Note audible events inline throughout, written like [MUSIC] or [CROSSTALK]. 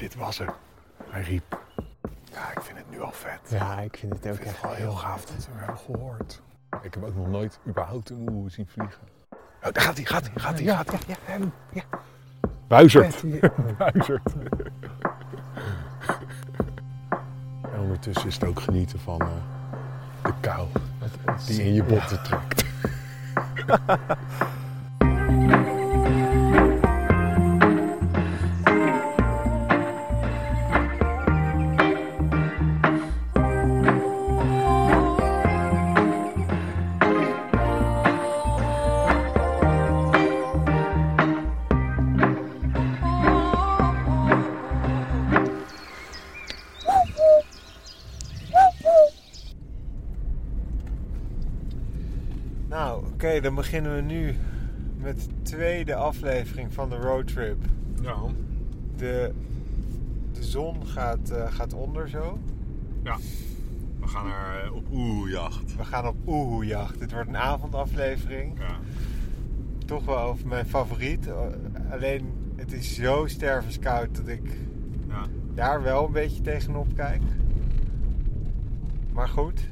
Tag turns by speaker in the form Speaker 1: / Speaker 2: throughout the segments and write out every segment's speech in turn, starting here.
Speaker 1: dit was hem. Hij riep. Ja, ik vind het nu al vet.
Speaker 2: Ja, ik vind het ook
Speaker 1: Ik vind het
Speaker 2: echt
Speaker 1: wel heel gaaf dat we hebben gehoord. Ik heb ook nog nooit überhaupt een oeh zien vliegen. Oh, daar gaat hij, gaat hij, gaat hij, gaat hij.
Speaker 2: Ja, hem. Ja.
Speaker 1: Buizerd.
Speaker 2: Ja. [LAUGHS]
Speaker 1: Buizerd. [LAUGHS] En ondertussen is het ook genieten van eh, de kou die in je botten trekt. [LAUGHS]
Speaker 2: Nou, oké, dan beginnen we nu met de tweede aflevering van de roadtrip.
Speaker 1: Ja,
Speaker 2: De, de zon gaat, eh, gaat onder zo.
Speaker 1: ja. We gaan er eh, op oeh-jacht.
Speaker 2: We gaan op oehoejacht. Dit wordt een avondaflevering.
Speaker 1: Ja.
Speaker 2: Toch wel mijn favoriet. Eh, Alleen, het is zo stervenskoud dat ik
Speaker 1: Ja.
Speaker 2: daar wel een beetje tegenop kijk. Maar goed.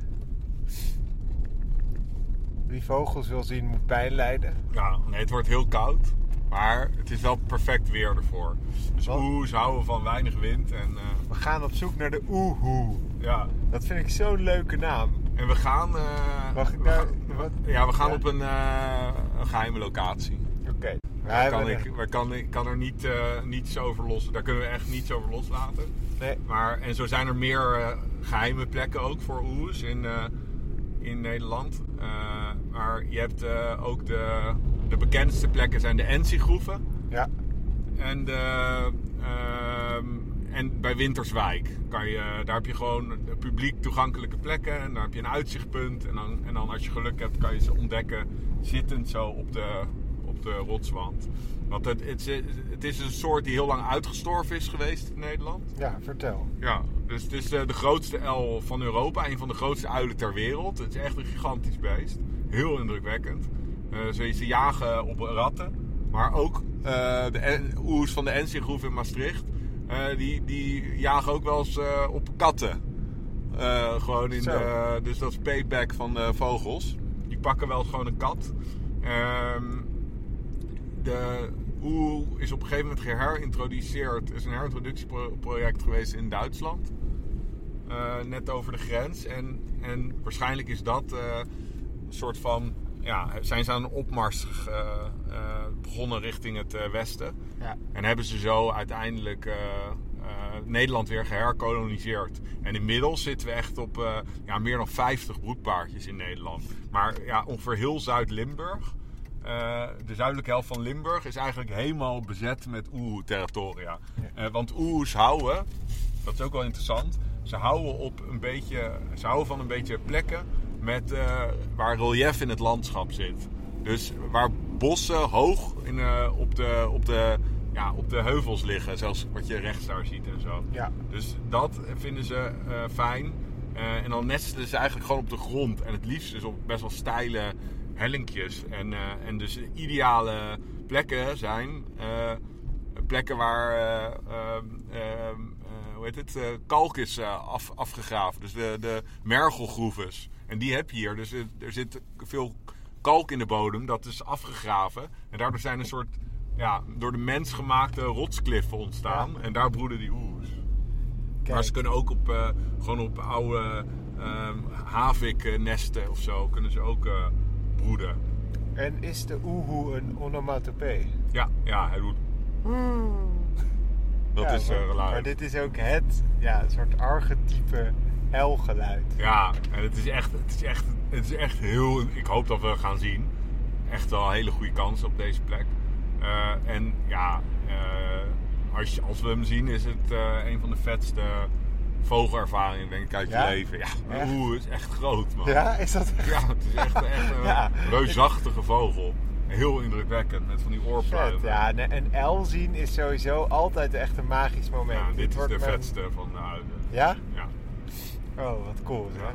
Speaker 2: Wie vogels wil zien, moet pijn lijden.
Speaker 1: ja, nee, het wordt heel koud. Maar het is wel perfect weer ervoor. Dus
Speaker 2: Wat?
Speaker 1: houden van weinig wind. En, eh,
Speaker 2: We gaan op zoek naar de oehoe.
Speaker 1: ja.
Speaker 2: Dat vind ik zo'n leuke naam.
Speaker 1: en we gaan... eh,
Speaker 2: Mag ik
Speaker 1: we
Speaker 2: daar-
Speaker 1: gaan-? Ja, we gaan
Speaker 2: Ja?
Speaker 1: op een, eh, een geheime locatie.
Speaker 2: Oké.
Speaker 1: Daar
Speaker 2: hebben
Speaker 1: kan ik, waar kan, ik kan er niet, niets over los. Daar kunnen we echt niets over loslaten.
Speaker 2: Nee.
Speaker 1: Maar, en zo zijn er meer eh, geheime plekken ook voor oes in, in Nederland. Eh, maar je hebt eh, ook de, de bekendste plekken zijn de Ensie-groeven.
Speaker 2: Ja.
Speaker 1: En, de, ehm, en bij Winterswijk kan je, daar heb je gewoon publiek toegankelijke plekken. En daar heb je een uitzichtpunt. En dan, en dan als je geluk hebt kan je ze ontdekken zittend zo op de, op de rotswand. Want het, het, is- het is een soort die heel lang uitgestorven is geweest in Nederland.
Speaker 2: Ja, vertel.
Speaker 1: Ja, dus het is eh, de grootste uil van Europa. Een van de grootste uilen ter wereld. Het is echt een gigantisch beest. Heel indrukwekkend. Eh, ze, jagen op ratten. Maar ook eh, de oers van de Enziggroef in Maastricht. die, die jagen ook wel eens op katten. Gewoon in de, dus dat is payback van vogels. Die pakken wel eens gewoon een kat. De oeh is op een gegeven moment geherintroduceerd. Er is een herintroductieproject geweest in Duitsland. Eh, net over de grens. En, en waarschijnlijk is dat eh, een soort van... Ja, zijn ze aan een opmars eh, begonnen richting het westen.
Speaker 2: Ja.
Speaker 1: En hebben ze zo uiteindelijk Nederland weer geherkoloniseerd. En inmiddels zitten we echt op ja, meer dan 50 broedpaardjes in Nederland. Maar ja, ongeveer heel Zuid-Limburg. Eh, de zuidelijke helft van Limburg is eigenlijk helemaal bezet met oehoe-territoria. Eh, want oehoes houden, dat is ook wel interessant, ze houden, op een beetje, ze houden van een beetje plekken met, eh, waar relief in het landschap zit. Dus waar bossen hoog in, op, de, op, de, ja, op de heuvels liggen, zoals wat je rechts daar ziet en zo.
Speaker 2: Ja.
Speaker 1: Dus dat vinden ze fijn. En dan nestelen ze eigenlijk gewoon op de grond. En het liefst dus op best wel steile hellinkjes. En, eh, en dus ideale plekken zijn eh, plekken waar eh, ehm, ehm, eh, hoe heet het, kalk is af, afgegraven. Dus de, de mergelgroeves. En die heb je hier. Dus er, zit veel kalk in de bodem. Dat is afgegraven. En daardoor zijn een soort ja, door de mens gemaakte rotskliffen ontstaan. En daar broeden die oers. Maar ze kunnen ook op, gewoon op oude ehm haviknesten of zo kunnen ze ook
Speaker 2: En is de oehoe een onomatopee?
Speaker 1: Ja, ja, hij doet. Dat
Speaker 2: Ja,
Speaker 1: is
Speaker 2: maar,
Speaker 1: eh geluid.
Speaker 2: maar dit is ook het ja, een soort archetype L-geluid.
Speaker 1: Ja, en het is echt, het is echt, het is echt heel. Ik hoop dat we gaan zien. Echt wel een hele goede kans op deze plek. Eh, en ja, eh, als, als we hem zien, is het een van de vetste vogelervaringen denk ik uit
Speaker 2: Ja?
Speaker 1: je leven. Ja, oeh, het is echt groot man.
Speaker 2: Ja, is dat echt
Speaker 1: Ja, het is echt, echt een [LAUGHS]
Speaker 2: Ja.
Speaker 1: reusachtige vogel. Heel indrukwekkend met van die oorpluimen.
Speaker 2: Ja, een L zien is sowieso altijd echt een magisch moment.
Speaker 1: Ja, dit is de vetste van de uilen.
Speaker 2: Ja?
Speaker 1: Ja.
Speaker 2: Oh, wat cool zeg.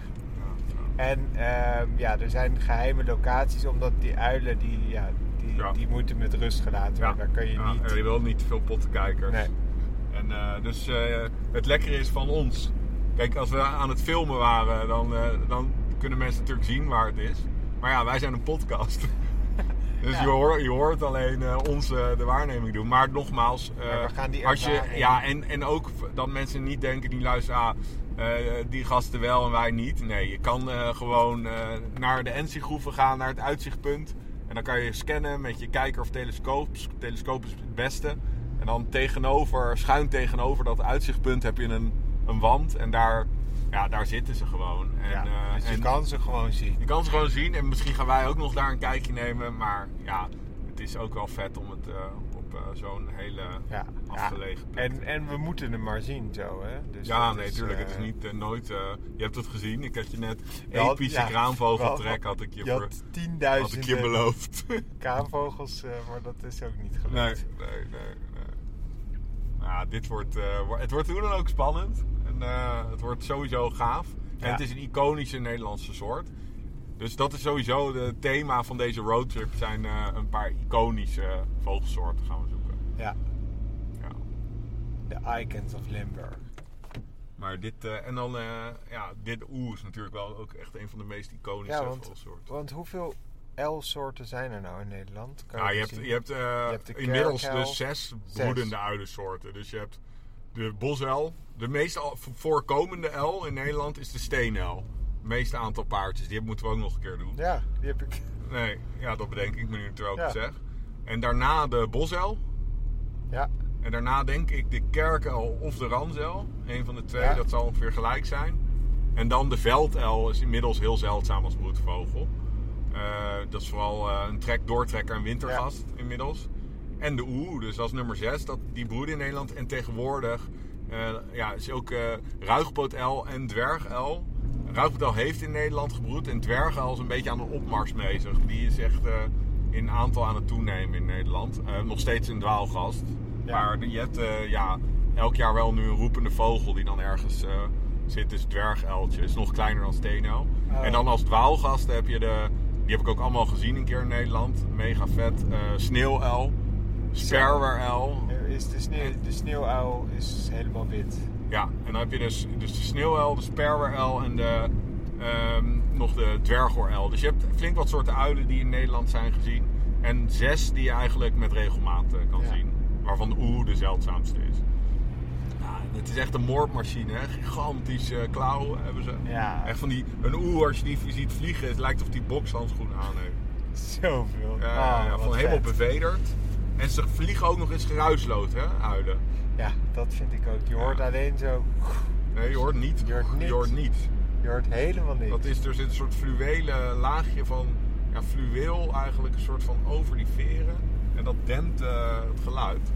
Speaker 2: En ehm, ja, er zijn geheime locaties, omdat die uilen die, ja, die, die moeten met rust gelaten worden. Daar kun je
Speaker 1: Ja,
Speaker 2: niet.
Speaker 1: en je wil niet te veel potten kijkers.
Speaker 2: Nee.
Speaker 1: En eh, dus eh, het lekkere is van ons. Kijk, als we aan het filmen waren, dan, eh, dan kunnen mensen natuurlijk zien waar het is. Maar ja, wij zijn een podcast. [LAUGHS] dus
Speaker 3: Ja.
Speaker 1: je, hoort, je hoort alleen eh, ons de waarneming doen. Maar nogmaals,
Speaker 3: Maar we gaan die
Speaker 1: als je, ja, en, en ook dat mensen niet denken, die luisteren, ah, die gasten wel en wij niet. Nee, je kan gewoon naar de NC-groeven gaan, naar het uitzichtpunt. En dan kan je scannen met je kijker of telescoop. Telescoop is het beste. En dan tegenover, schuin tegenover dat uitzichtpunt heb je een, een wand. En daar, ja, daar zitten ze gewoon. En,
Speaker 3: Ja,
Speaker 1: eh,
Speaker 3: dus je
Speaker 1: en
Speaker 3: kan ze gewoon zien.
Speaker 1: je kan ze gewoon zien. En misschien gaan wij ook nog daar een kijkje nemen. Maar ja, het is ook wel vet om het eh, op eh, zo'n hele
Speaker 3: Ja,
Speaker 1: afgelegen plek
Speaker 3: En, en we moeten hem maar zien zo, hè? Dus
Speaker 1: ja, nee,
Speaker 3: is,
Speaker 1: tuurlijk.
Speaker 3: eh,
Speaker 1: het is niet nooit. je hebt het gezien. Ik had je net
Speaker 3: had-
Speaker 1: epische kraanvogeltrek had ik je, voor,
Speaker 3: had
Speaker 1: ik je beloofd.
Speaker 3: kraanvogels, maar dat is ook niet gelukt.
Speaker 1: nee, nee, nee. Nou, dit wordt, eh, het wordt hoe dan ook spannend. En eh, het wordt sowieso gaaf. En
Speaker 3: Ja.
Speaker 1: het is een iconische Nederlandse soort. Dus dat is sowieso het thema van deze roadtrip. Zijn eh, een paar iconische vogelsoorten gaan we zoeken.
Speaker 3: Ja,
Speaker 1: Ja.
Speaker 3: de icons of Limburg.
Speaker 1: Maar dit, en dan, ja, dit oeh is natuurlijk wel ook echt een van de meest iconische
Speaker 3: Ja, want-
Speaker 1: vogelsoorten.
Speaker 3: Want hoeveel L-soorten zijn er nou in Nederland? Kan
Speaker 1: Ja, je hebt,
Speaker 3: zien?
Speaker 1: je hebt, eh,
Speaker 3: hebt de
Speaker 1: inmiddels dus zes broedende uilensoorten. Dus je hebt de bosuil. De meest voorkomende uil in Nederland is de steenuil. Het meeste aantal paardjes. Die moeten we ook nog een keer doen.
Speaker 3: Ja, die heb ik.
Speaker 1: Nee, ja, dat bedenk ik me nu terwijl ik
Speaker 3: Ja.
Speaker 1: zeg. En daarna de bosuil.
Speaker 3: Ja,
Speaker 1: En daarna denk ik de kerkuil of de ranzuil. Een van de twee,
Speaker 3: Ja.
Speaker 1: dat zal ongeveer gelijk zijn. En dan de velduil is inmiddels heel zeldzaam als broedvogel. Eh, dat is vooral eh, een trek, doortrekker en wintergast inmiddels. En de oe, dus als nummer 6, dat, die broeden in Nederland. En tegenwoordig eh, ja, is ook eh ruigpootuil en dwerguil. Ruigpootuil heeft in Nederland gebroed en dwerguil is een beetje aan de opmars bezig. Die is echt in aantal aan het toenemen in Nederland. Nog steeds een dwaalgast.
Speaker 3: Ja.
Speaker 1: Maar je hebt ja, elk jaar wel nu een roepende vogel die dan ergens zit. Dus dwerguiltje is nog kleiner dan steenuil.
Speaker 3: Oh.
Speaker 1: En dan als dwaalgast heb je de... Die heb ik ook allemaal gezien een keer in Nederland. Mega vet. eh sneeuwuil. Sperweruil.
Speaker 3: er is de, sneeuw, de sneeuwuil is helemaal wit.
Speaker 1: Ja, en dan heb je dus, dus de sneeuwuil, de sperweruil en de, ehm, nog de dwergoruil. Dus je hebt flink wat soorten uilen die in Nederland zijn gezien. En zes die je eigenlijk met regelmaat eh, kan
Speaker 3: Ja.
Speaker 1: zien. Waarvan de oe de zeldzaamste is. Het is echt een moordmachine. Hè? Gigantische klauwen hebben ze.
Speaker 3: Ja,
Speaker 1: Echt van die, een oe als je die ziet vliegen, het lijkt of die bokshandschoenen aan heeft.
Speaker 3: zoveel.
Speaker 1: Ja, ja,
Speaker 3: wat
Speaker 1: van helemaal
Speaker 3: vet.
Speaker 1: bevederd. En ze vliegen ook nog eens geruisloos, hè, uilen.
Speaker 3: Ja, dat vind ik ook. Je
Speaker 1: Ja.
Speaker 3: hoort alleen zo.
Speaker 1: Nee, je hoort niet.
Speaker 3: Je hoort niets.
Speaker 1: Je hoort niet.
Speaker 3: Je hoort helemaal niks.
Speaker 1: Dat is, er zit een soort fluwelen laagje van, ja, fluweel eigenlijk, een soort van over die veren. En dat dempt eh, het geluid.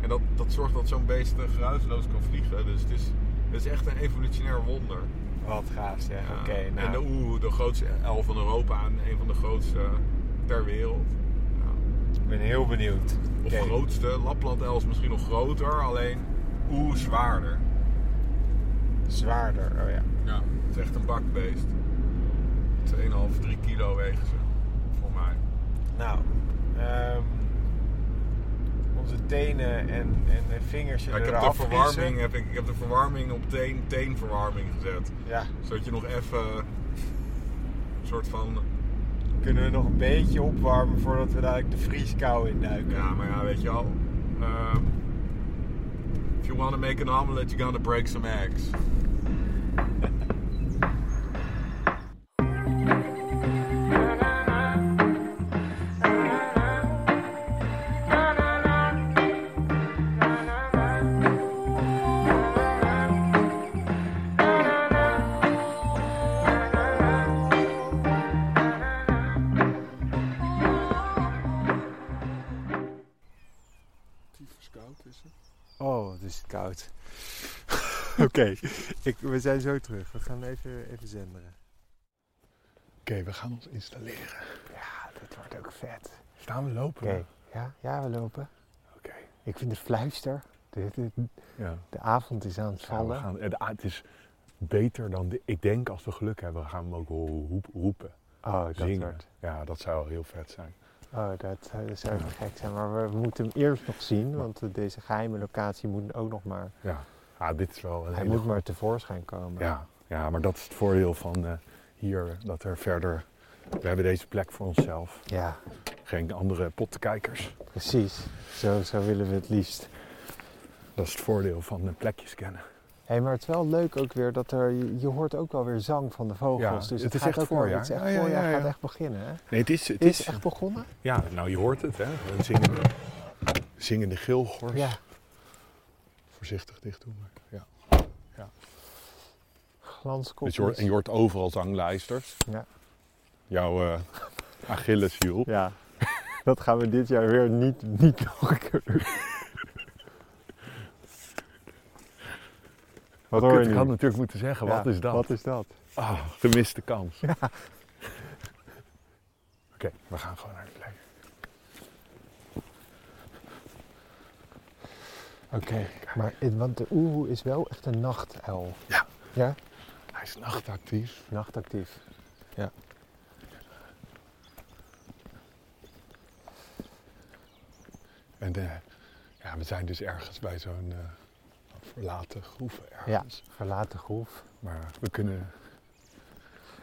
Speaker 1: En dat, dat zorgt dat zo'n beest eh, geruisloos kan vliegen. Dus het is, het is echt een evolutionair wonder.
Speaker 3: Wat gaaf zeg.
Speaker 1: Ja.
Speaker 3: Oké, nou.
Speaker 1: En de oeh, de grootste elf van Europa en een van de grootste ter wereld. Ja.
Speaker 3: Ik ben heel benieuwd.
Speaker 1: Of grootste, Lapland el is misschien nog groter, alleen oeh zwaarder.
Speaker 3: Zwaarder, oh ja.
Speaker 1: Ja, het is echt een bakbeest. 2,5, 3 kilo wegen ze, voor mij.
Speaker 3: Nou, ehm, onze tenen en, en de vingers
Speaker 1: Ja, ik, heb de verwarming, heb ik, ik heb de verwarming op teen, teenverwarming gezet.
Speaker 3: Ja,
Speaker 1: Zodat je nog even een soort van...
Speaker 3: kunnen we nog een beetje opwarmen voordat we dadelijk de vrieskou induiken.
Speaker 1: Ja, maar ja, weet je wel. ehm, if you want to make an omelet, you're gonna break some eggs.
Speaker 3: Oké, ik- we zijn zo terug. We gaan even, even zenderen.
Speaker 4: Oké, we gaan ons installeren.
Speaker 3: Ja, dit wordt ook vet.
Speaker 4: Staan we lopen?
Speaker 3: Oké, ja, ja, we lopen.
Speaker 4: Oké.
Speaker 3: Ik vind het fluister. De, de,
Speaker 4: Ja.
Speaker 3: de avond is aan het
Speaker 4: Ja, we
Speaker 3: vallen.
Speaker 4: gaan, het, het is beter dan... De, ik denk als we geluk hebben, gaan we hem ook roep- roepen.
Speaker 3: oh, dat
Speaker 4: zingen.
Speaker 3: wordt.
Speaker 4: Ja, dat zou heel vet zijn.
Speaker 3: Oh, dat zou, dat zou even gek zijn. Maar we moeten hem eerst nog zien, want eh, deze geheime locatie moet ook nog maar...
Speaker 4: Ja, ah, dit is wel een
Speaker 3: Hij moet maar tevoorschijn komen.
Speaker 4: Ja, ja, maar dat is het voordeel van eh, hier, dat er verder... We hebben deze plek voor onszelf.
Speaker 3: Ja,
Speaker 4: Geen andere pottenkijkers.
Speaker 3: precies. Zo, zo willen we het liefst.
Speaker 4: Dat is het voordeel van eh, plekjes kennen.
Speaker 3: Hé, maar het is wel leuk ook weer dat er... Je, hoort ook wel weer zang van de vogels.
Speaker 4: Ja,
Speaker 3: dus
Speaker 4: het
Speaker 3: het,
Speaker 4: is
Speaker 3: gaat
Speaker 4: echt
Speaker 3: ook
Speaker 4: voorjaar.
Speaker 3: Het is echt
Speaker 4: Ja, ja,
Speaker 3: voorjaar, gaat echt beginnen, hè?
Speaker 4: Nee, het is... Het
Speaker 3: Het is echt begonnen?
Speaker 4: Ja, nou je hoort het hè. Een zingende, zingende geelgors.
Speaker 3: Ja.
Speaker 4: Voorzichtig dicht doen. maar Ja.
Speaker 3: Glanskopjes.
Speaker 4: Dus je hoort, en je hoort overal zanglijsters.
Speaker 3: Ja.
Speaker 4: Jouw eh Achilleshiel.
Speaker 3: Ja, dat gaan we dit jaar weer niet, niet nog een keer doen. Wat hoor je
Speaker 4: ik had natuurlijk moeten zeggen, wat
Speaker 3: Ja,
Speaker 4: is dat?
Speaker 3: Wat is dat?
Speaker 4: Ah, gemiste kans. Oké, we gaan gewoon naar de plek.
Speaker 3: Oké, maar het- want de oehoe is wel echt een nachtuil.
Speaker 4: Ja.
Speaker 3: Ja?
Speaker 4: Hij is nachtactief.
Speaker 3: Nachtactief. Ja.
Speaker 4: En eh, ja, we zijn dus ergens bij zo'n eh, verlaten groeve ergens.
Speaker 3: Verlaten groef.
Speaker 4: Maar we kunnen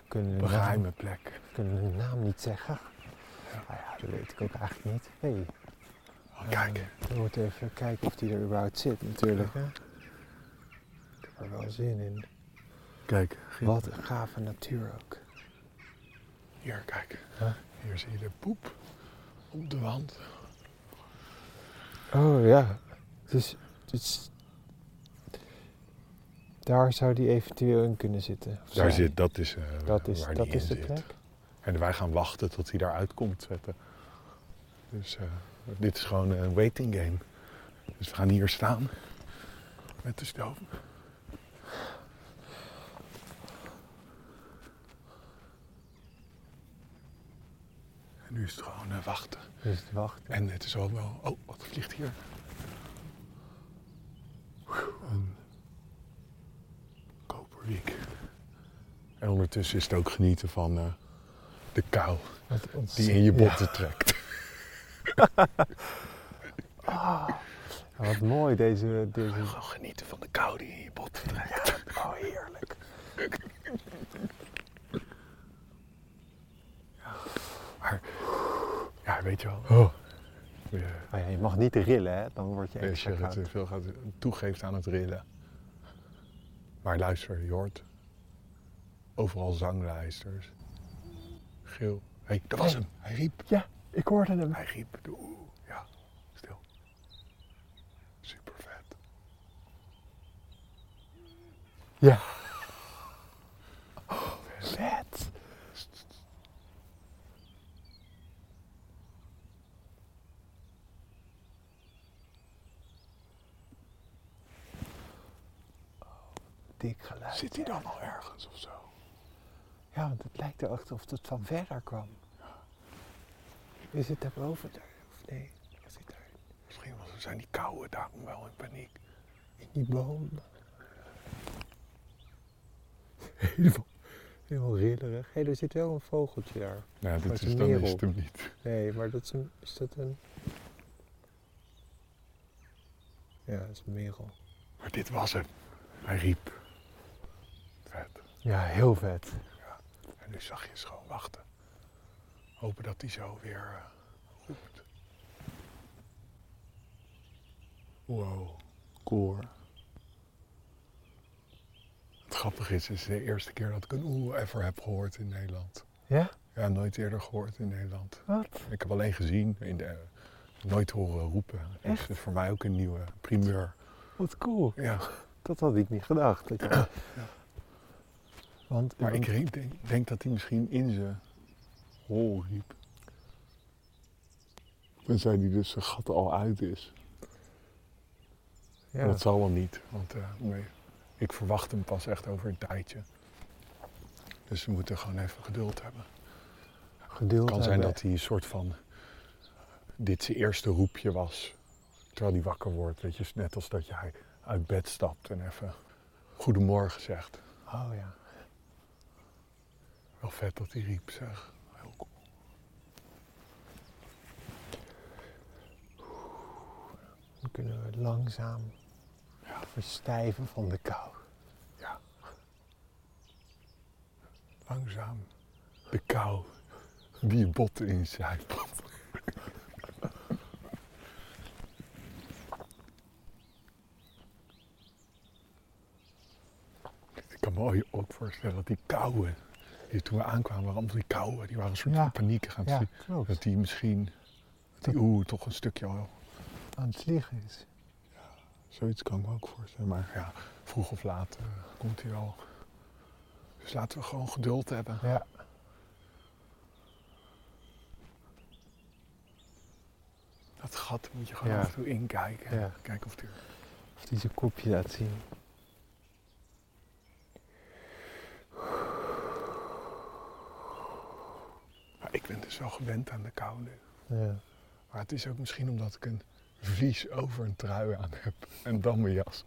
Speaker 3: Kunnen
Speaker 4: een geheime plek.
Speaker 3: kunnen de naam niet zeggen?
Speaker 4: Ja.
Speaker 3: Nou ja, dat weet ik ook eigenlijk niet. Hey,
Speaker 4: Oh, kijk,
Speaker 3: we moeten even kijken of die er überhaupt zit natuurlijk. Hè? Ik heb er wel zin in.
Speaker 4: kijk.
Speaker 3: Wat een gave natuur ook.
Speaker 4: Hier, kijk.
Speaker 3: Huh?
Speaker 4: Hier zie je de poep op de wand.
Speaker 3: Oh ja, dus, dus daar zou die eventueel in kunnen zitten. of
Speaker 4: Daar
Speaker 3: zijn.
Speaker 4: zit, dat is, eh,
Speaker 3: dat is,
Speaker 4: waar
Speaker 3: dat
Speaker 4: die
Speaker 3: is
Speaker 4: in
Speaker 3: de
Speaker 4: zit.
Speaker 3: plek.
Speaker 4: En wij gaan wachten tot hij daaruit komt zetten. Dus eh, dit is gewoon een waiting game. Dus we gaan hier staan met de stoof. En nu is het gewoon eh, wachten.
Speaker 3: Dus het wachten.
Speaker 4: En het is ook wel... Oh, wat vliegt hier? Een koperwiek. En ondertussen is het ook genieten van eh, de kou die in je
Speaker 3: Ja.
Speaker 4: botten trekt.
Speaker 3: Wat mooi deze, deze...
Speaker 4: Gewoon genieten van de kou die in je botten trekt.
Speaker 3: Oh, heerlijk.
Speaker 4: Maar, ja, weet je wel. Oh. Ja,
Speaker 3: Oh ja, je mag niet rillen, hè? Dan word je
Speaker 4: als
Speaker 3: extra
Speaker 4: je het
Speaker 3: koud.
Speaker 4: te veel gaat, toegeeft aan het rillen. Maar luister, je hoort overal zanglijsters. Geel. Hé, hey, dat was
Speaker 3: Hey.
Speaker 4: hem. Hij riep.
Speaker 3: Ja, ik hoorde hem.
Speaker 4: Hij riep. Oeh. Ja, stil. Super vet.
Speaker 3: Ja. Oh, vet. Dik geluid.
Speaker 4: Zit hij dan al ergens of zo?
Speaker 3: Ja, want het lijkt er echt of het van verder kwam. Is het daarboven daar? Of nee? Was het daar
Speaker 4: Misschien zijn die koude daarom wel in paniek.
Speaker 3: in die boom? [LAUGHS] Helemaal, helemaal rillerig. Hé, er zit wel een vogeltje daar.
Speaker 4: Ja,
Speaker 3: Maar
Speaker 4: dit is,
Speaker 3: is
Speaker 4: dan
Speaker 3: merel.
Speaker 4: is het hem niet.
Speaker 3: Nee, maar dat is, een, is dat een... Ja, dat is een merel.
Speaker 4: Maar dit was hem. Hij riep. Vet.
Speaker 3: Ja, heel vet.
Speaker 4: En nu zag je ze gewoon wachten. Hopen dat hij zo weer eh, roept. Wow, hoor. Het grappige is, het is de eerste keer dat ik een oeh ever heb gehoord in Nederland.
Speaker 3: Ja?
Speaker 4: Ja, nooit eerder gehoord in Nederland.
Speaker 3: Wat?
Speaker 4: Ik heb alleen gezien, in de, nooit horen roepen. Dus
Speaker 3: Echt?
Speaker 4: het is voor mij ook een nieuwe primeur.
Speaker 3: Wat cool.
Speaker 4: Ja,
Speaker 3: Dat had ik niet gedacht. Want,
Speaker 4: maar
Speaker 3: want-
Speaker 4: ik denk, denk, denk dat hij misschien in zijn hol riep. Tenzij die dus zijn gat al uit is.
Speaker 3: ja,
Speaker 4: dat zal wel niet, want eh, nee, ik verwacht hem pas echt over een tijdje. Dus we moeten gewoon even geduld hebben.
Speaker 3: geduld
Speaker 4: Het kan zijn
Speaker 3: hebben.
Speaker 4: dat hij een soort van... dit zijn eerste roepje was. Terwijl hij wakker wordt. Weet je, net als dat jij uit bed stapt en even goedemorgen zegt.
Speaker 3: Oh ja.
Speaker 4: Wel vet dat hij riep, zeg. Heel cool.
Speaker 3: Dan kunnen we langzaam
Speaker 4: Ja.
Speaker 3: verstijven van de kou.
Speaker 4: Ja. Langzaam. De kou die je botten incijpelt. [LAUGHS] Ik kan me ook voorstellen dat die kouwen, die toen we aankwamen, waren allemaal die kouwen, die waren een soort
Speaker 3: Ja.
Speaker 4: van paniek gaan
Speaker 3: Ja.
Speaker 4: Dat die misschien, dat die oeh toch een stukje al,
Speaker 3: Aan het vliegen is.
Speaker 4: zoiets kan ik me ook voorstellen. Maar ja, vroeg of laat eh, komt hij wel. Dus laten we gewoon geduld hebben.
Speaker 3: Ja.
Speaker 4: Dat gat moet je gewoon
Speaker 3: Ja.
Speaker 4: af en toe inkijken.
Speaker 3: Ja.
Speaker 4: Kijken of die...
Speaker 3: Of die zijn kopje laat zien.
Speaker 4: Maar ik ben dus wel gewend aan de kou nu.
Speaker 3: Ja.
Speaker 4: Maar het is ook misschien omdat ik een vlies over een trui aan heb. En dan mijn jas.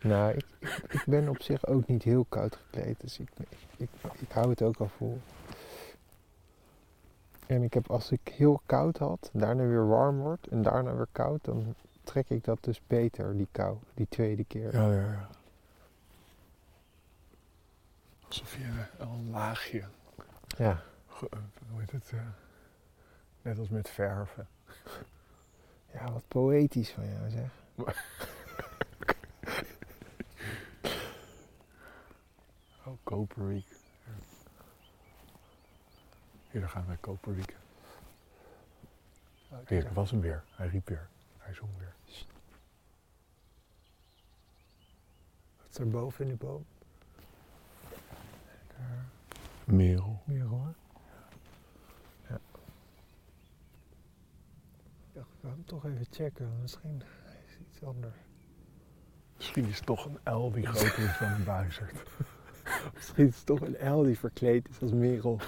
Speaker 3: Nou, ik, ik ben op zich ook niet heel koud gekleed, dus ik, ik, ik, ik hou het ook al vol. En ik heb, als ik heel koud had, daarna weer warm wordt en daarna weer koud, dan trek ik dat dus beter, die kou, die tweede keer.
Speaker 4: Ja, ja, ja. Alsof je al een laagje,
Speaker 3: Ja,
Speaker 4: eh, hoe heet het, eh, net als met verven.
Speaker 3: Ja wat poëtisch van jou zeg. [LAUGHS]
Speaker 4: Oh, Koperwiek. Hier daar gaan wij Koperwieken. Hier, dat was hem weer. Hij riep weer. Hij zong weer.
Speaker 3: Wat is er boven in de boom? Daar,
Speaker 4: Merel.
Speaker 3: meer hoor. Ja. Ik dacht, ik ga hem toch even checken, misschien is het iets anders.
Speaker 4: Misschien is het toch een L die groter is dan een buizerd. [LAUGHS]
Speaker 3: Misschien is het toch een L die verkleed is als Merel.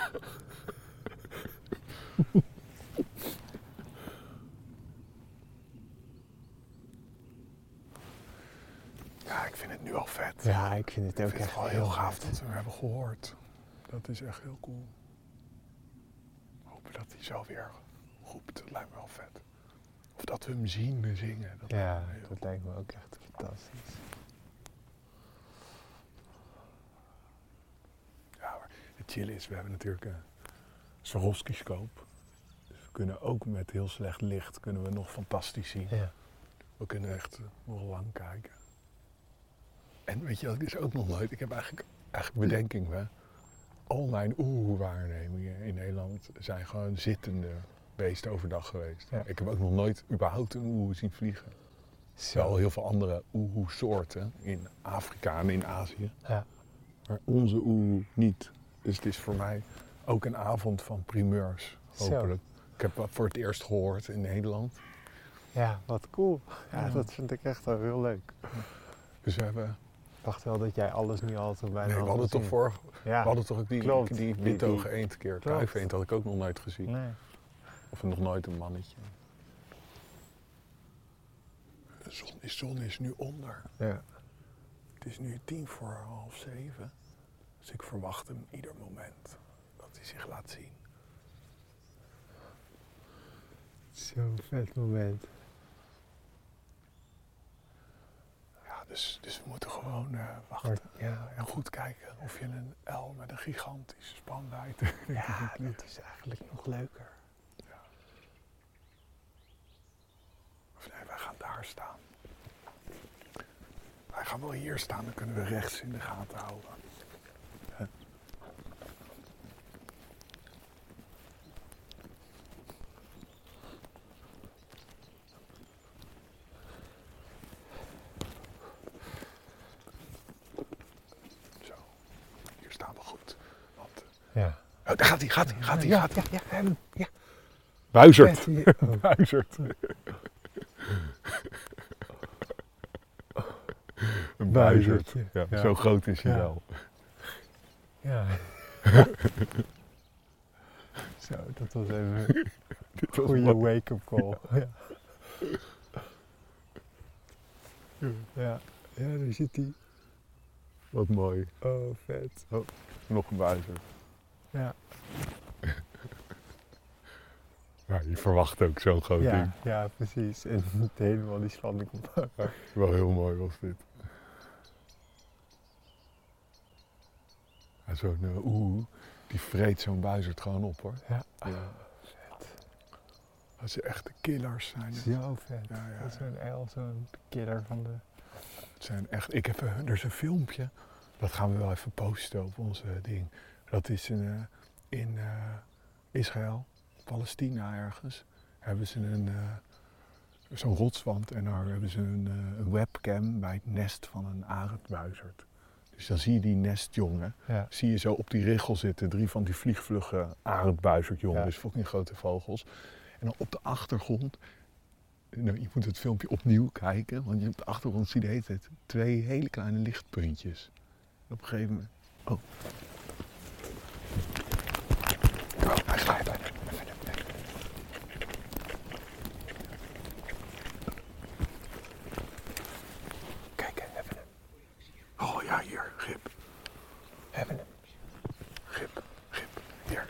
Speaker 4: Ja, ik vind het nu al vet.
Speaker 3: Ja, ik vind het
Speaker 4: ik
Speaker 3: ook
Speaker 4: het
Speaker 3: echt
Speaker 4: wel heel gaaf dat we hem hebben gehoord. Dat is echt heel cool. Hopen dat hij zo weer roept. Dat lijkt me wel vet. Of dat we hem zien zingen. Dat
Speaker 3: Ja,
Speaker 4: lijkt
Speaker 3: dat lijkt me ook echt fantastisch.
Speaker 4: Ja, maar het chillen is, we hebben natuurlijk een Swarovski-scope. Dus we kunnen ook met heel slecht licht kunnen we nog fantastisch zien.
Speaker 3: Ja.
Speaker 4: We kunnen echt eh, nog lang kijken. En weet je wat ik dus ook nog nooit... Ik heb eigenlijk, eigenlijk bedenking, hè. Al mijn oeh-waarnemingen in Nederland zijn gewoon zittende beesten overdag geweest.
Speaker 3: Ja.
Speaker 4: Ik heb ook nog nooit überhaupt een oeh zien vliegen. Wel heel veel andere oeh-soorten in Afrika en in Azië.
Speaker 3: Ja.
Speaker 4: Maar onze oeh niet. Dus het is voor mij ook een avond van primeurs,
Speaker 3: Zo.
Speaker 4: hopelijk. Ik heb dat voor het eerst gehoord in Nederland.
Speaker 3: Ja, wat cool. Ja,
Speaker 4: Ja.
Speaker 3: dat vind ik echt wel heel leuk.
Speaker 4: Dus we hebben...
Speaker 3: Ik dacht wel dat jij alles nu al zo bijna
Speaker 4: Nee, we
Speaker 3: had
Speaker 4: hadden toch voor,
Speaker 3: Ja.
Speaker 4: we hadden toch ook die,
Speaker 3: klopt.
Speaker 4: die
Speaker 3: Die- die-
Speaker 4: witogen eend een keer. Had ik ook nog nooit gezien.
Speaker 3: Nee.
Speaker 4: Of nog nooit een mannetje. De zon, de zon is nu onder.
Speaker 3: Ja.
Speaker 4: Het is nu tien voor half zeven. Dus ik verwacht hem ieder moment dat hij zich laat zien.
Speaker 3: Zo'n vet moment.
Speaker 4: Ja, dus, dus we moeten gewoon eh, wachten.
Speaker 3: Ja,
Speaker 4: En goed kijken of je een L met een gigantische spanwijdte.
Speaker 3: ja, [LAUGHS] dat is eigenlijk nog leuker.
Speaker 4: Of nee, wij gaan daar staan. Wij gaan wel hier staan, dan kunnen we rechts in de gaten houden. Zo, hier staan we goed. Want,
Speaker 3: Ja.
Speaker 4: oh, daar gaat hij, gaat hij, gaat hij,
Speaker 3: ja,
Speaker 4: gaat hij.
Speaker 3: ja, ja. Ja.
Speaker 4: Buizerd.
Speaker 3: Vet, [LAUGHS] hier. Oh.
Speaker 4: Buizerd. Ja,
Speaker 3: ja.
Speaker 4: Zo groot is hij
Speaker 3: Ja.
Speaker 4: wel.
Speaker 3: Ja. [LAUGHS] Zo, dat was even [LAUGHS] een goede wake-up call. Ja. Ja. ja, daar zit hij.
Speaker 4: Wat mooi.
Speaker 3: Oh, vet.
Speaker 4: Nog een buizerd.
Speaker 3: Ja. [LAUGHS]
Speaker 4: Ja, je verwacht ook zo'n groot ding.
Speaker 3: Ja, ja, precies. En helemaal die spanning op.
Speaker 4: Wel heel mooi was dit. Zo'n eh, oeh, die vreet zo'n buizerd gewoon op hoor.
Speaker 3: Ja.
Speaker 4: Ja. Dat ze echte killers zijn. het.
Speaker 3: Zo vet.
Speaker 4: Ja, ja,
Speaker 3: Dat is zo'n el, zo'n killer van de...
Speaker 4: Het zijn echt, ik heb, er is een filmpje, dat gaan we wel even posten op onze ding. Dat is een, eh, in eh, Israël, Palestina ergens, hebben ze een, eh, zo'n rotswand en daar hebben ze een, een webcam bij het nest van een arendbuizerd. Dus dan zie je die nestjongen,
Speaker 3: Ja.
Speaker 4: zie je zo op die richel zitten, drie van die vliegvlugge arendbuizerdjongen,
Speaker 3: Ja.
Speaker 4: dus fucking grote vogels. En dan op de achtergrond, nou, je moet het filmpje opnieuw kijken, want je op de achtergrond zie je de hele tijd twee hele kleine lichtpuntjes. En op een gegeven moment. Oh, hij glijdt bijna.
Speaker 3: Kijk, hebben hem.
Speaker 4: Oh ja, hier, Gip,
Speaker 3: Hebben hem.
Speaker 4: Gip, Gip, hier.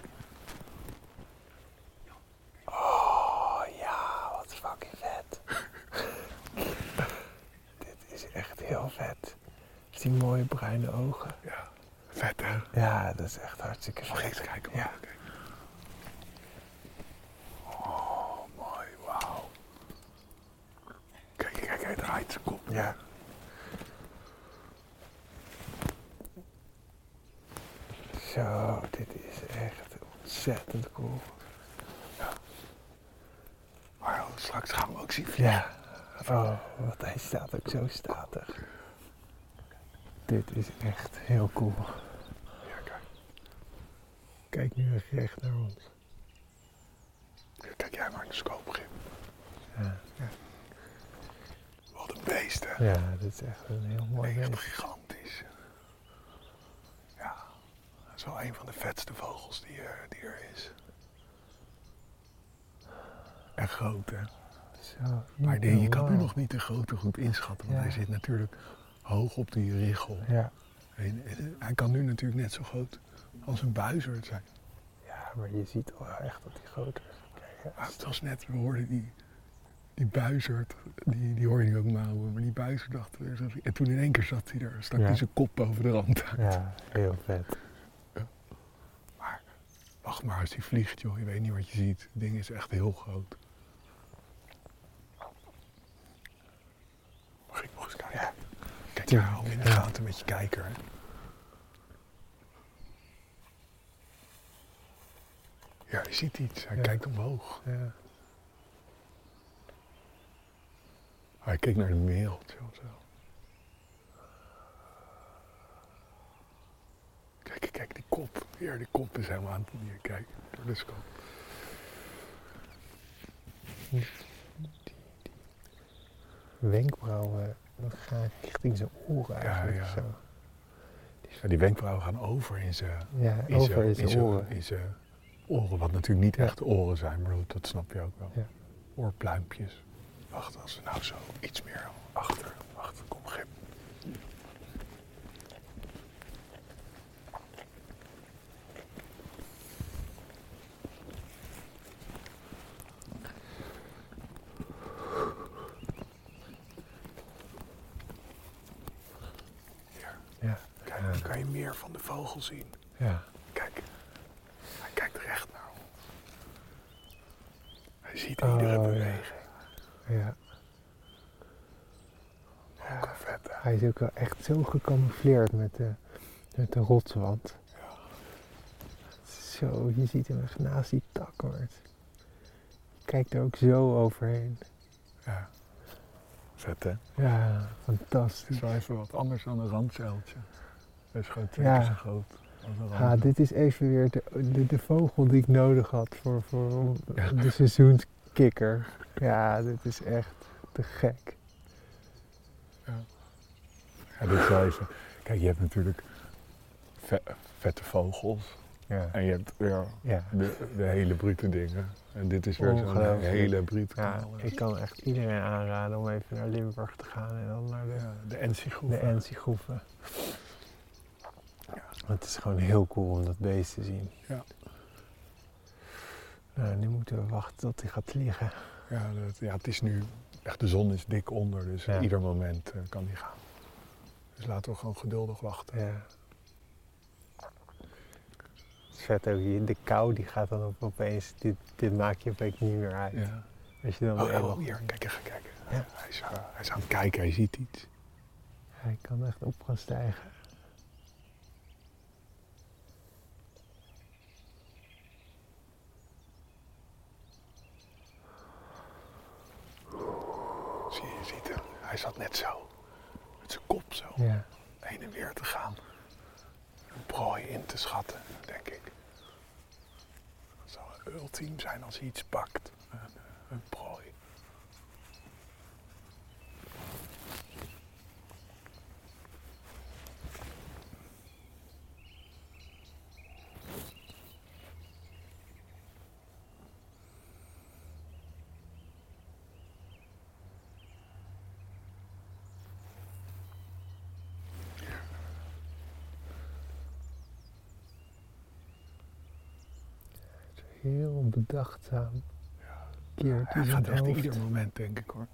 Speaker 3: Oh ja, wat fucking vet. Dit is echt heel vet. Is die mooie bruine ogen?
Speaker 4: Ja, vet hè?
Speaker 3: Ja, dat is echt hartstikke
Speaker 4: Mag ik eens kijken?
Speaker 3: Ja.
Speaker 4: Oh, mooi, wauw. Kijk, kijk, hij draait zijn kop.
Speaker 3: Ja. Zo, dit is echt ontzettend cool.
Speaker 4: Maar straks gaan we ook zien.
Speaker 3: Ja. Oh, wat hij staat ook zo statig. Dit is echt heel cool.
Speaker 4: Ja, kijk.
Speaker 3: Kijk nu echt recht naar ons.
Speaker 4: Kijk jij maar in de scope.
Speaker 3: Ja,
Speaker 4: Wat een beest, hè?
Speaker 3: ja dit is echt een heel mooi
Speaker 4: Echt
Speaker 3: beest.
Speaker 4: gigantisch. Ja, dat is wel een van de vetste vogels die er, die er is. En groot, hè?
Speaker 3: Zo,
Speaker 4: Maar je kan nu nog niet de grootte goed inschatten, want
Speaker 3: Ja.
Speaker 4: hij zit natuurlijk hoog op die richel.
Speaker 3: Ja.
Speaker 4: En, en hij kan nu natuurlijk net zo groot als een buizerd zijn.
Speaker 3: Ja, maar je ziet wel echt dat hij groter is. Kijk,
Speaker 4: Maar het was net, we hoorden die, die buizerd, die, die hoorde je ook mouwen, maar die buizerd dacht, er zat- en toen in één keer zat hij er, stak
Speaker 3: Ja.
Speaker 4: hij zijn kop boven de rand uit.
Speaker 3: ja, heel vet.
Speaker 4: Wacht maar, als hij vliegt, joh, je weet niet wat je ziet. Het ding is echt heel groot. Mag ik nog eens kijken?
Speaker 3: Ja.
Speaker 4: Kijk, ja, hou in de
Speaker 3: ja.
Speaker 4: gaten met je kijker. hè. Ja, je ziet iets. Hij
Speaker 3: Ja.
Speaker 4: kijkt omhoog.
Speaker 3: Ja.
Speaker 4: Hij keek naar de wereld, zo. Kijk, kijk, die kop. Hier, die kop is helemaal aan het hier. Kijk, door de scope.
Speaker 3: Wenkbrauwen dat gaan richting zijn oren
Speaker 4: Ja,
Speaker 3: eigenlijk.
Speaker 4: ja.
Speaker 3: Zo.
Speaker 4: Ja, die wenkbrauwen gaan over in zijn
Speaker 3: Ja,
Speaker 4: in
Speaker 3: over
Speaker 4: zijn-
Speaker 3: in zijn
Speaker 4: zijn-
Speaker 3: oren.
Speaker 4: in zijn oren, wat natuurlijk niet
Speaker 3: Ja.
Speaker 4: echt oren zijn, maar dat, snap je ook wel.
Speaker 3: Ja.
Speaker 4: Oorpluimpjes. Wacht, als we nou zo iets meer achter. Wacht, kom. Hier,
Speaker 3: Ja.
Speaker 4: kijk, dan kan je meer van de vogel zien.
Speaker 3: Ja.
Speaker 4: Kijk, hij kijkt recht naar ons. Hij iedere
Speaker 3: Oh, ja.
Speaker 4: beweging.
Speaker 3: ja.
Speaker 4: Ook een vet, hè?
Speaker 3: Hij is ook wel echt zo gecamoufleerd met de, met de rotswand.
Speaker 4: Ja.
Speaker 3: Zo, je ziet hem echt naast die tak hoor. Kijkt er ook zo overheen.
Speaker 4: ja. Vet, hè?
Speaker 3: Ja,
Speaker 4: Het
Speaker 3: fantastisch.
Speaker 4: is wel even wat anders dan een randzeiltje. Dat is gewoon twee
Speaker 3: Ja.
Speaker 4: keer zo groot als een
Speaker 3: Ja, dit is even weer de, de, de vogel die ik nodig had voor, voor
Speaker 4: Ja.
Speaker 3: de seizoenskikker. Ja, dit is echt te gek.
Speaker 4: Ja, dit is wel even... Kijk, je hebt natuurlijk ve- vette vogels.
Speaker 3: Ja,
Speaker 4: En je hebt weer
Speaker 3: ja.
Speaker 4: de, de hele brute dingen. En dit is weer zo'n hele brute
Speaker 3: ja ik kan echt iedereen aanraden om even naar Limburg te gaan en dan naar de,
Speaker 4: Ja, de. Ja.
Speaker 3: Het is gewoon heel cool om dat beest te zien.
Speaker 4: Ja.
Speaker 3: Nou, nu moeten we wachten tot hij gaat vliegen.
Speaker 4: Ja, dat, ja, het is nu echt, de zon is dik onder, dus
Speaker 3: Ja.
Speaker 4: ieder moment eh, kan die gaan. Dus laten we gewoon geduldig wachten.
Speaker 3: Ja. Het is vet ook hier. De kou die gaat dan ook opeens. Dit, dit maak je opeens niet meer uit.
Speaker 4: Ja.
Speaker 3: Als je dan
Speaker 4: Oh, oh, hier, kijk even kijken.
Speaker 3: Ja.
Speaker 4: Hij, is, eh, hij is aan het kijken, hij ziet iets.
Speaker 3: Hij kan echt op gaan stijgen.
Speaker 4: Zie je, je ziet hem. Hij zat net zo. Met zijn kop zo.
Speaker 3: Ja.
Speaker 4: Heen en weer te gaan. Een prooi in te schatten, denk ik. Het zou ultiem zijn als hij iets pakt. Een, een prooi.
Speaker 3: Heel bedachtzaam. Keert
Speaker 4: Hij
Speaker 3: hij
Speaker 4: gaat echt
Speaker 3: hoofd.
Speaker 4: ieder moment, denk ik hoor.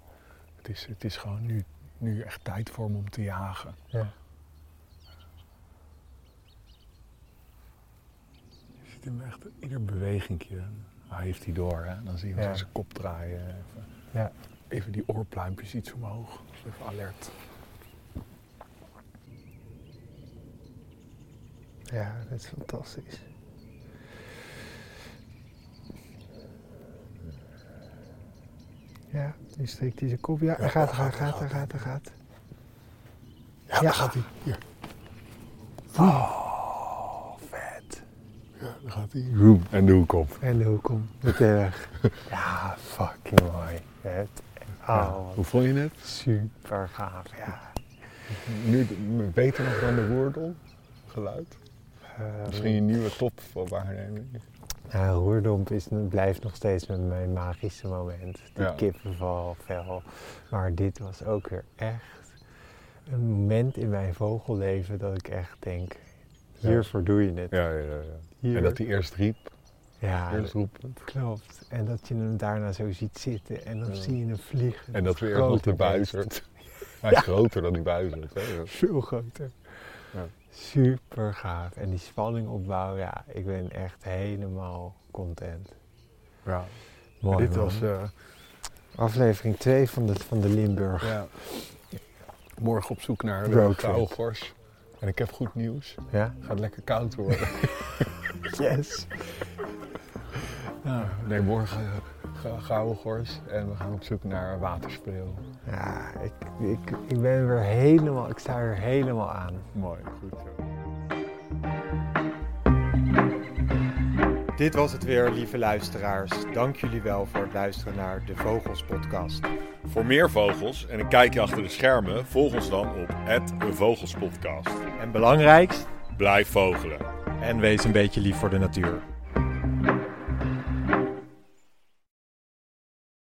Speaker 4: Het is, het is gewoon nu, nu echt tijd voor hem om te jagen.
Speaker 3: Ja.
Speaker 4: Je ziet hem echt, ieder bewegingje hij heeft hij door. Hè? Dan zie je hem
Speaker 3: Ja.
Speaker 4: zijn kop draaien. Even,
Speaker 3: Ja.
Speaker 4: even die oorpluimpjes iets omhoog. Even alert.
Speaker 3: ja, dat is fantastisch. Ja, nu steekt hij zijn kop. Ja, hij gaat, hij gaat, hij gaat, hij gaat.
Speaker 4: Ja, daar gaat hij. Hier.
Speaker 3: Oh, vet.
Speaker 4: Ja, daar gaat hij. Roem. En de hoek op.
Speaker 3: En de hoek om. [LAUGHS] Ja, fucking mooi. Vet. Oh,
Speaker 4: Hoe vond je het?
Speaker 3: super gaaf. Ja.
Speaker 4: Nu beter nog dan de woordel? Geluid?
Speaker 3: Eh,
Speaker 4: Misschien je nieuwe top voor waarneming.
Speaker 3: Nou, roerdomp is, blijft nog steeds met mijn magische moment. Die
Speaker 4: Ja.
Speaker 3: kippenval, vel. Maar dit was ook weer echt een moment in mijn vogelleven dat ik echt denk, hiervoor doe je het.
Speaker 4: Ja, ja, ja.
Speaker 3: Hier.
Speaker 4: En dat hij eerst riep.
Speaker 3: ja,
Speaker 4: eerst roepend.
Speaker 3: klopt. En dat je hem daarna zo ziet zitten en dan
Speaker 4: Ja.
Speaker 3: zie je hem vliegen.
Speaker 4: En dat weer nog de buizerd. Hij is groter dan die buizerd. Hè?
Speaker 3: Veel groter.
Speaker 4: Ja.
Speaker 3: Super gaaf. En die spanning opbouwen, ja, ik ben echt helemaal content.
Speaker 4: Ja.
Speaker 3: Mooi,
Speaker 4: dit
Speaker 3: man.
Speaker 4: was... eh,
Speaker 3: aflevering 2 van de, van de Limburg.
Speaker 4: ja. Morgen op zoek naar de
Speaker 3: Roadtrip.
Speaker 4: gouden gors. En ik heb goed nieuws.
Speaker 3: Ja?
Speaker 4: Het gaat lekker koud worden. [LAUGHS]
Speaker 3: Yes.
Speaker 4: Nee, morgen ga- gouden gors. En we gaan op zoek naar waterspreeuw.
Speaker 3: Ja, ik, ik, ik ben weer helemaal, ik sta er helemaal aan.
Speaker 4: Mooi, goed zo.
Speaker 3: Dit was het weer, lieve luisteraars. Dank jullie wel voor het luisteren naar de Vogels podcast.
Speaker 1: Voor meer vogels en een kijkje achter de schermen, volg ons dan op Vogelspodcast.
Speaker 3: En belangrijkst,
Speaker 1: Blijf vogelen.
Speaker 3: en wees een beetje lief voor de natuur.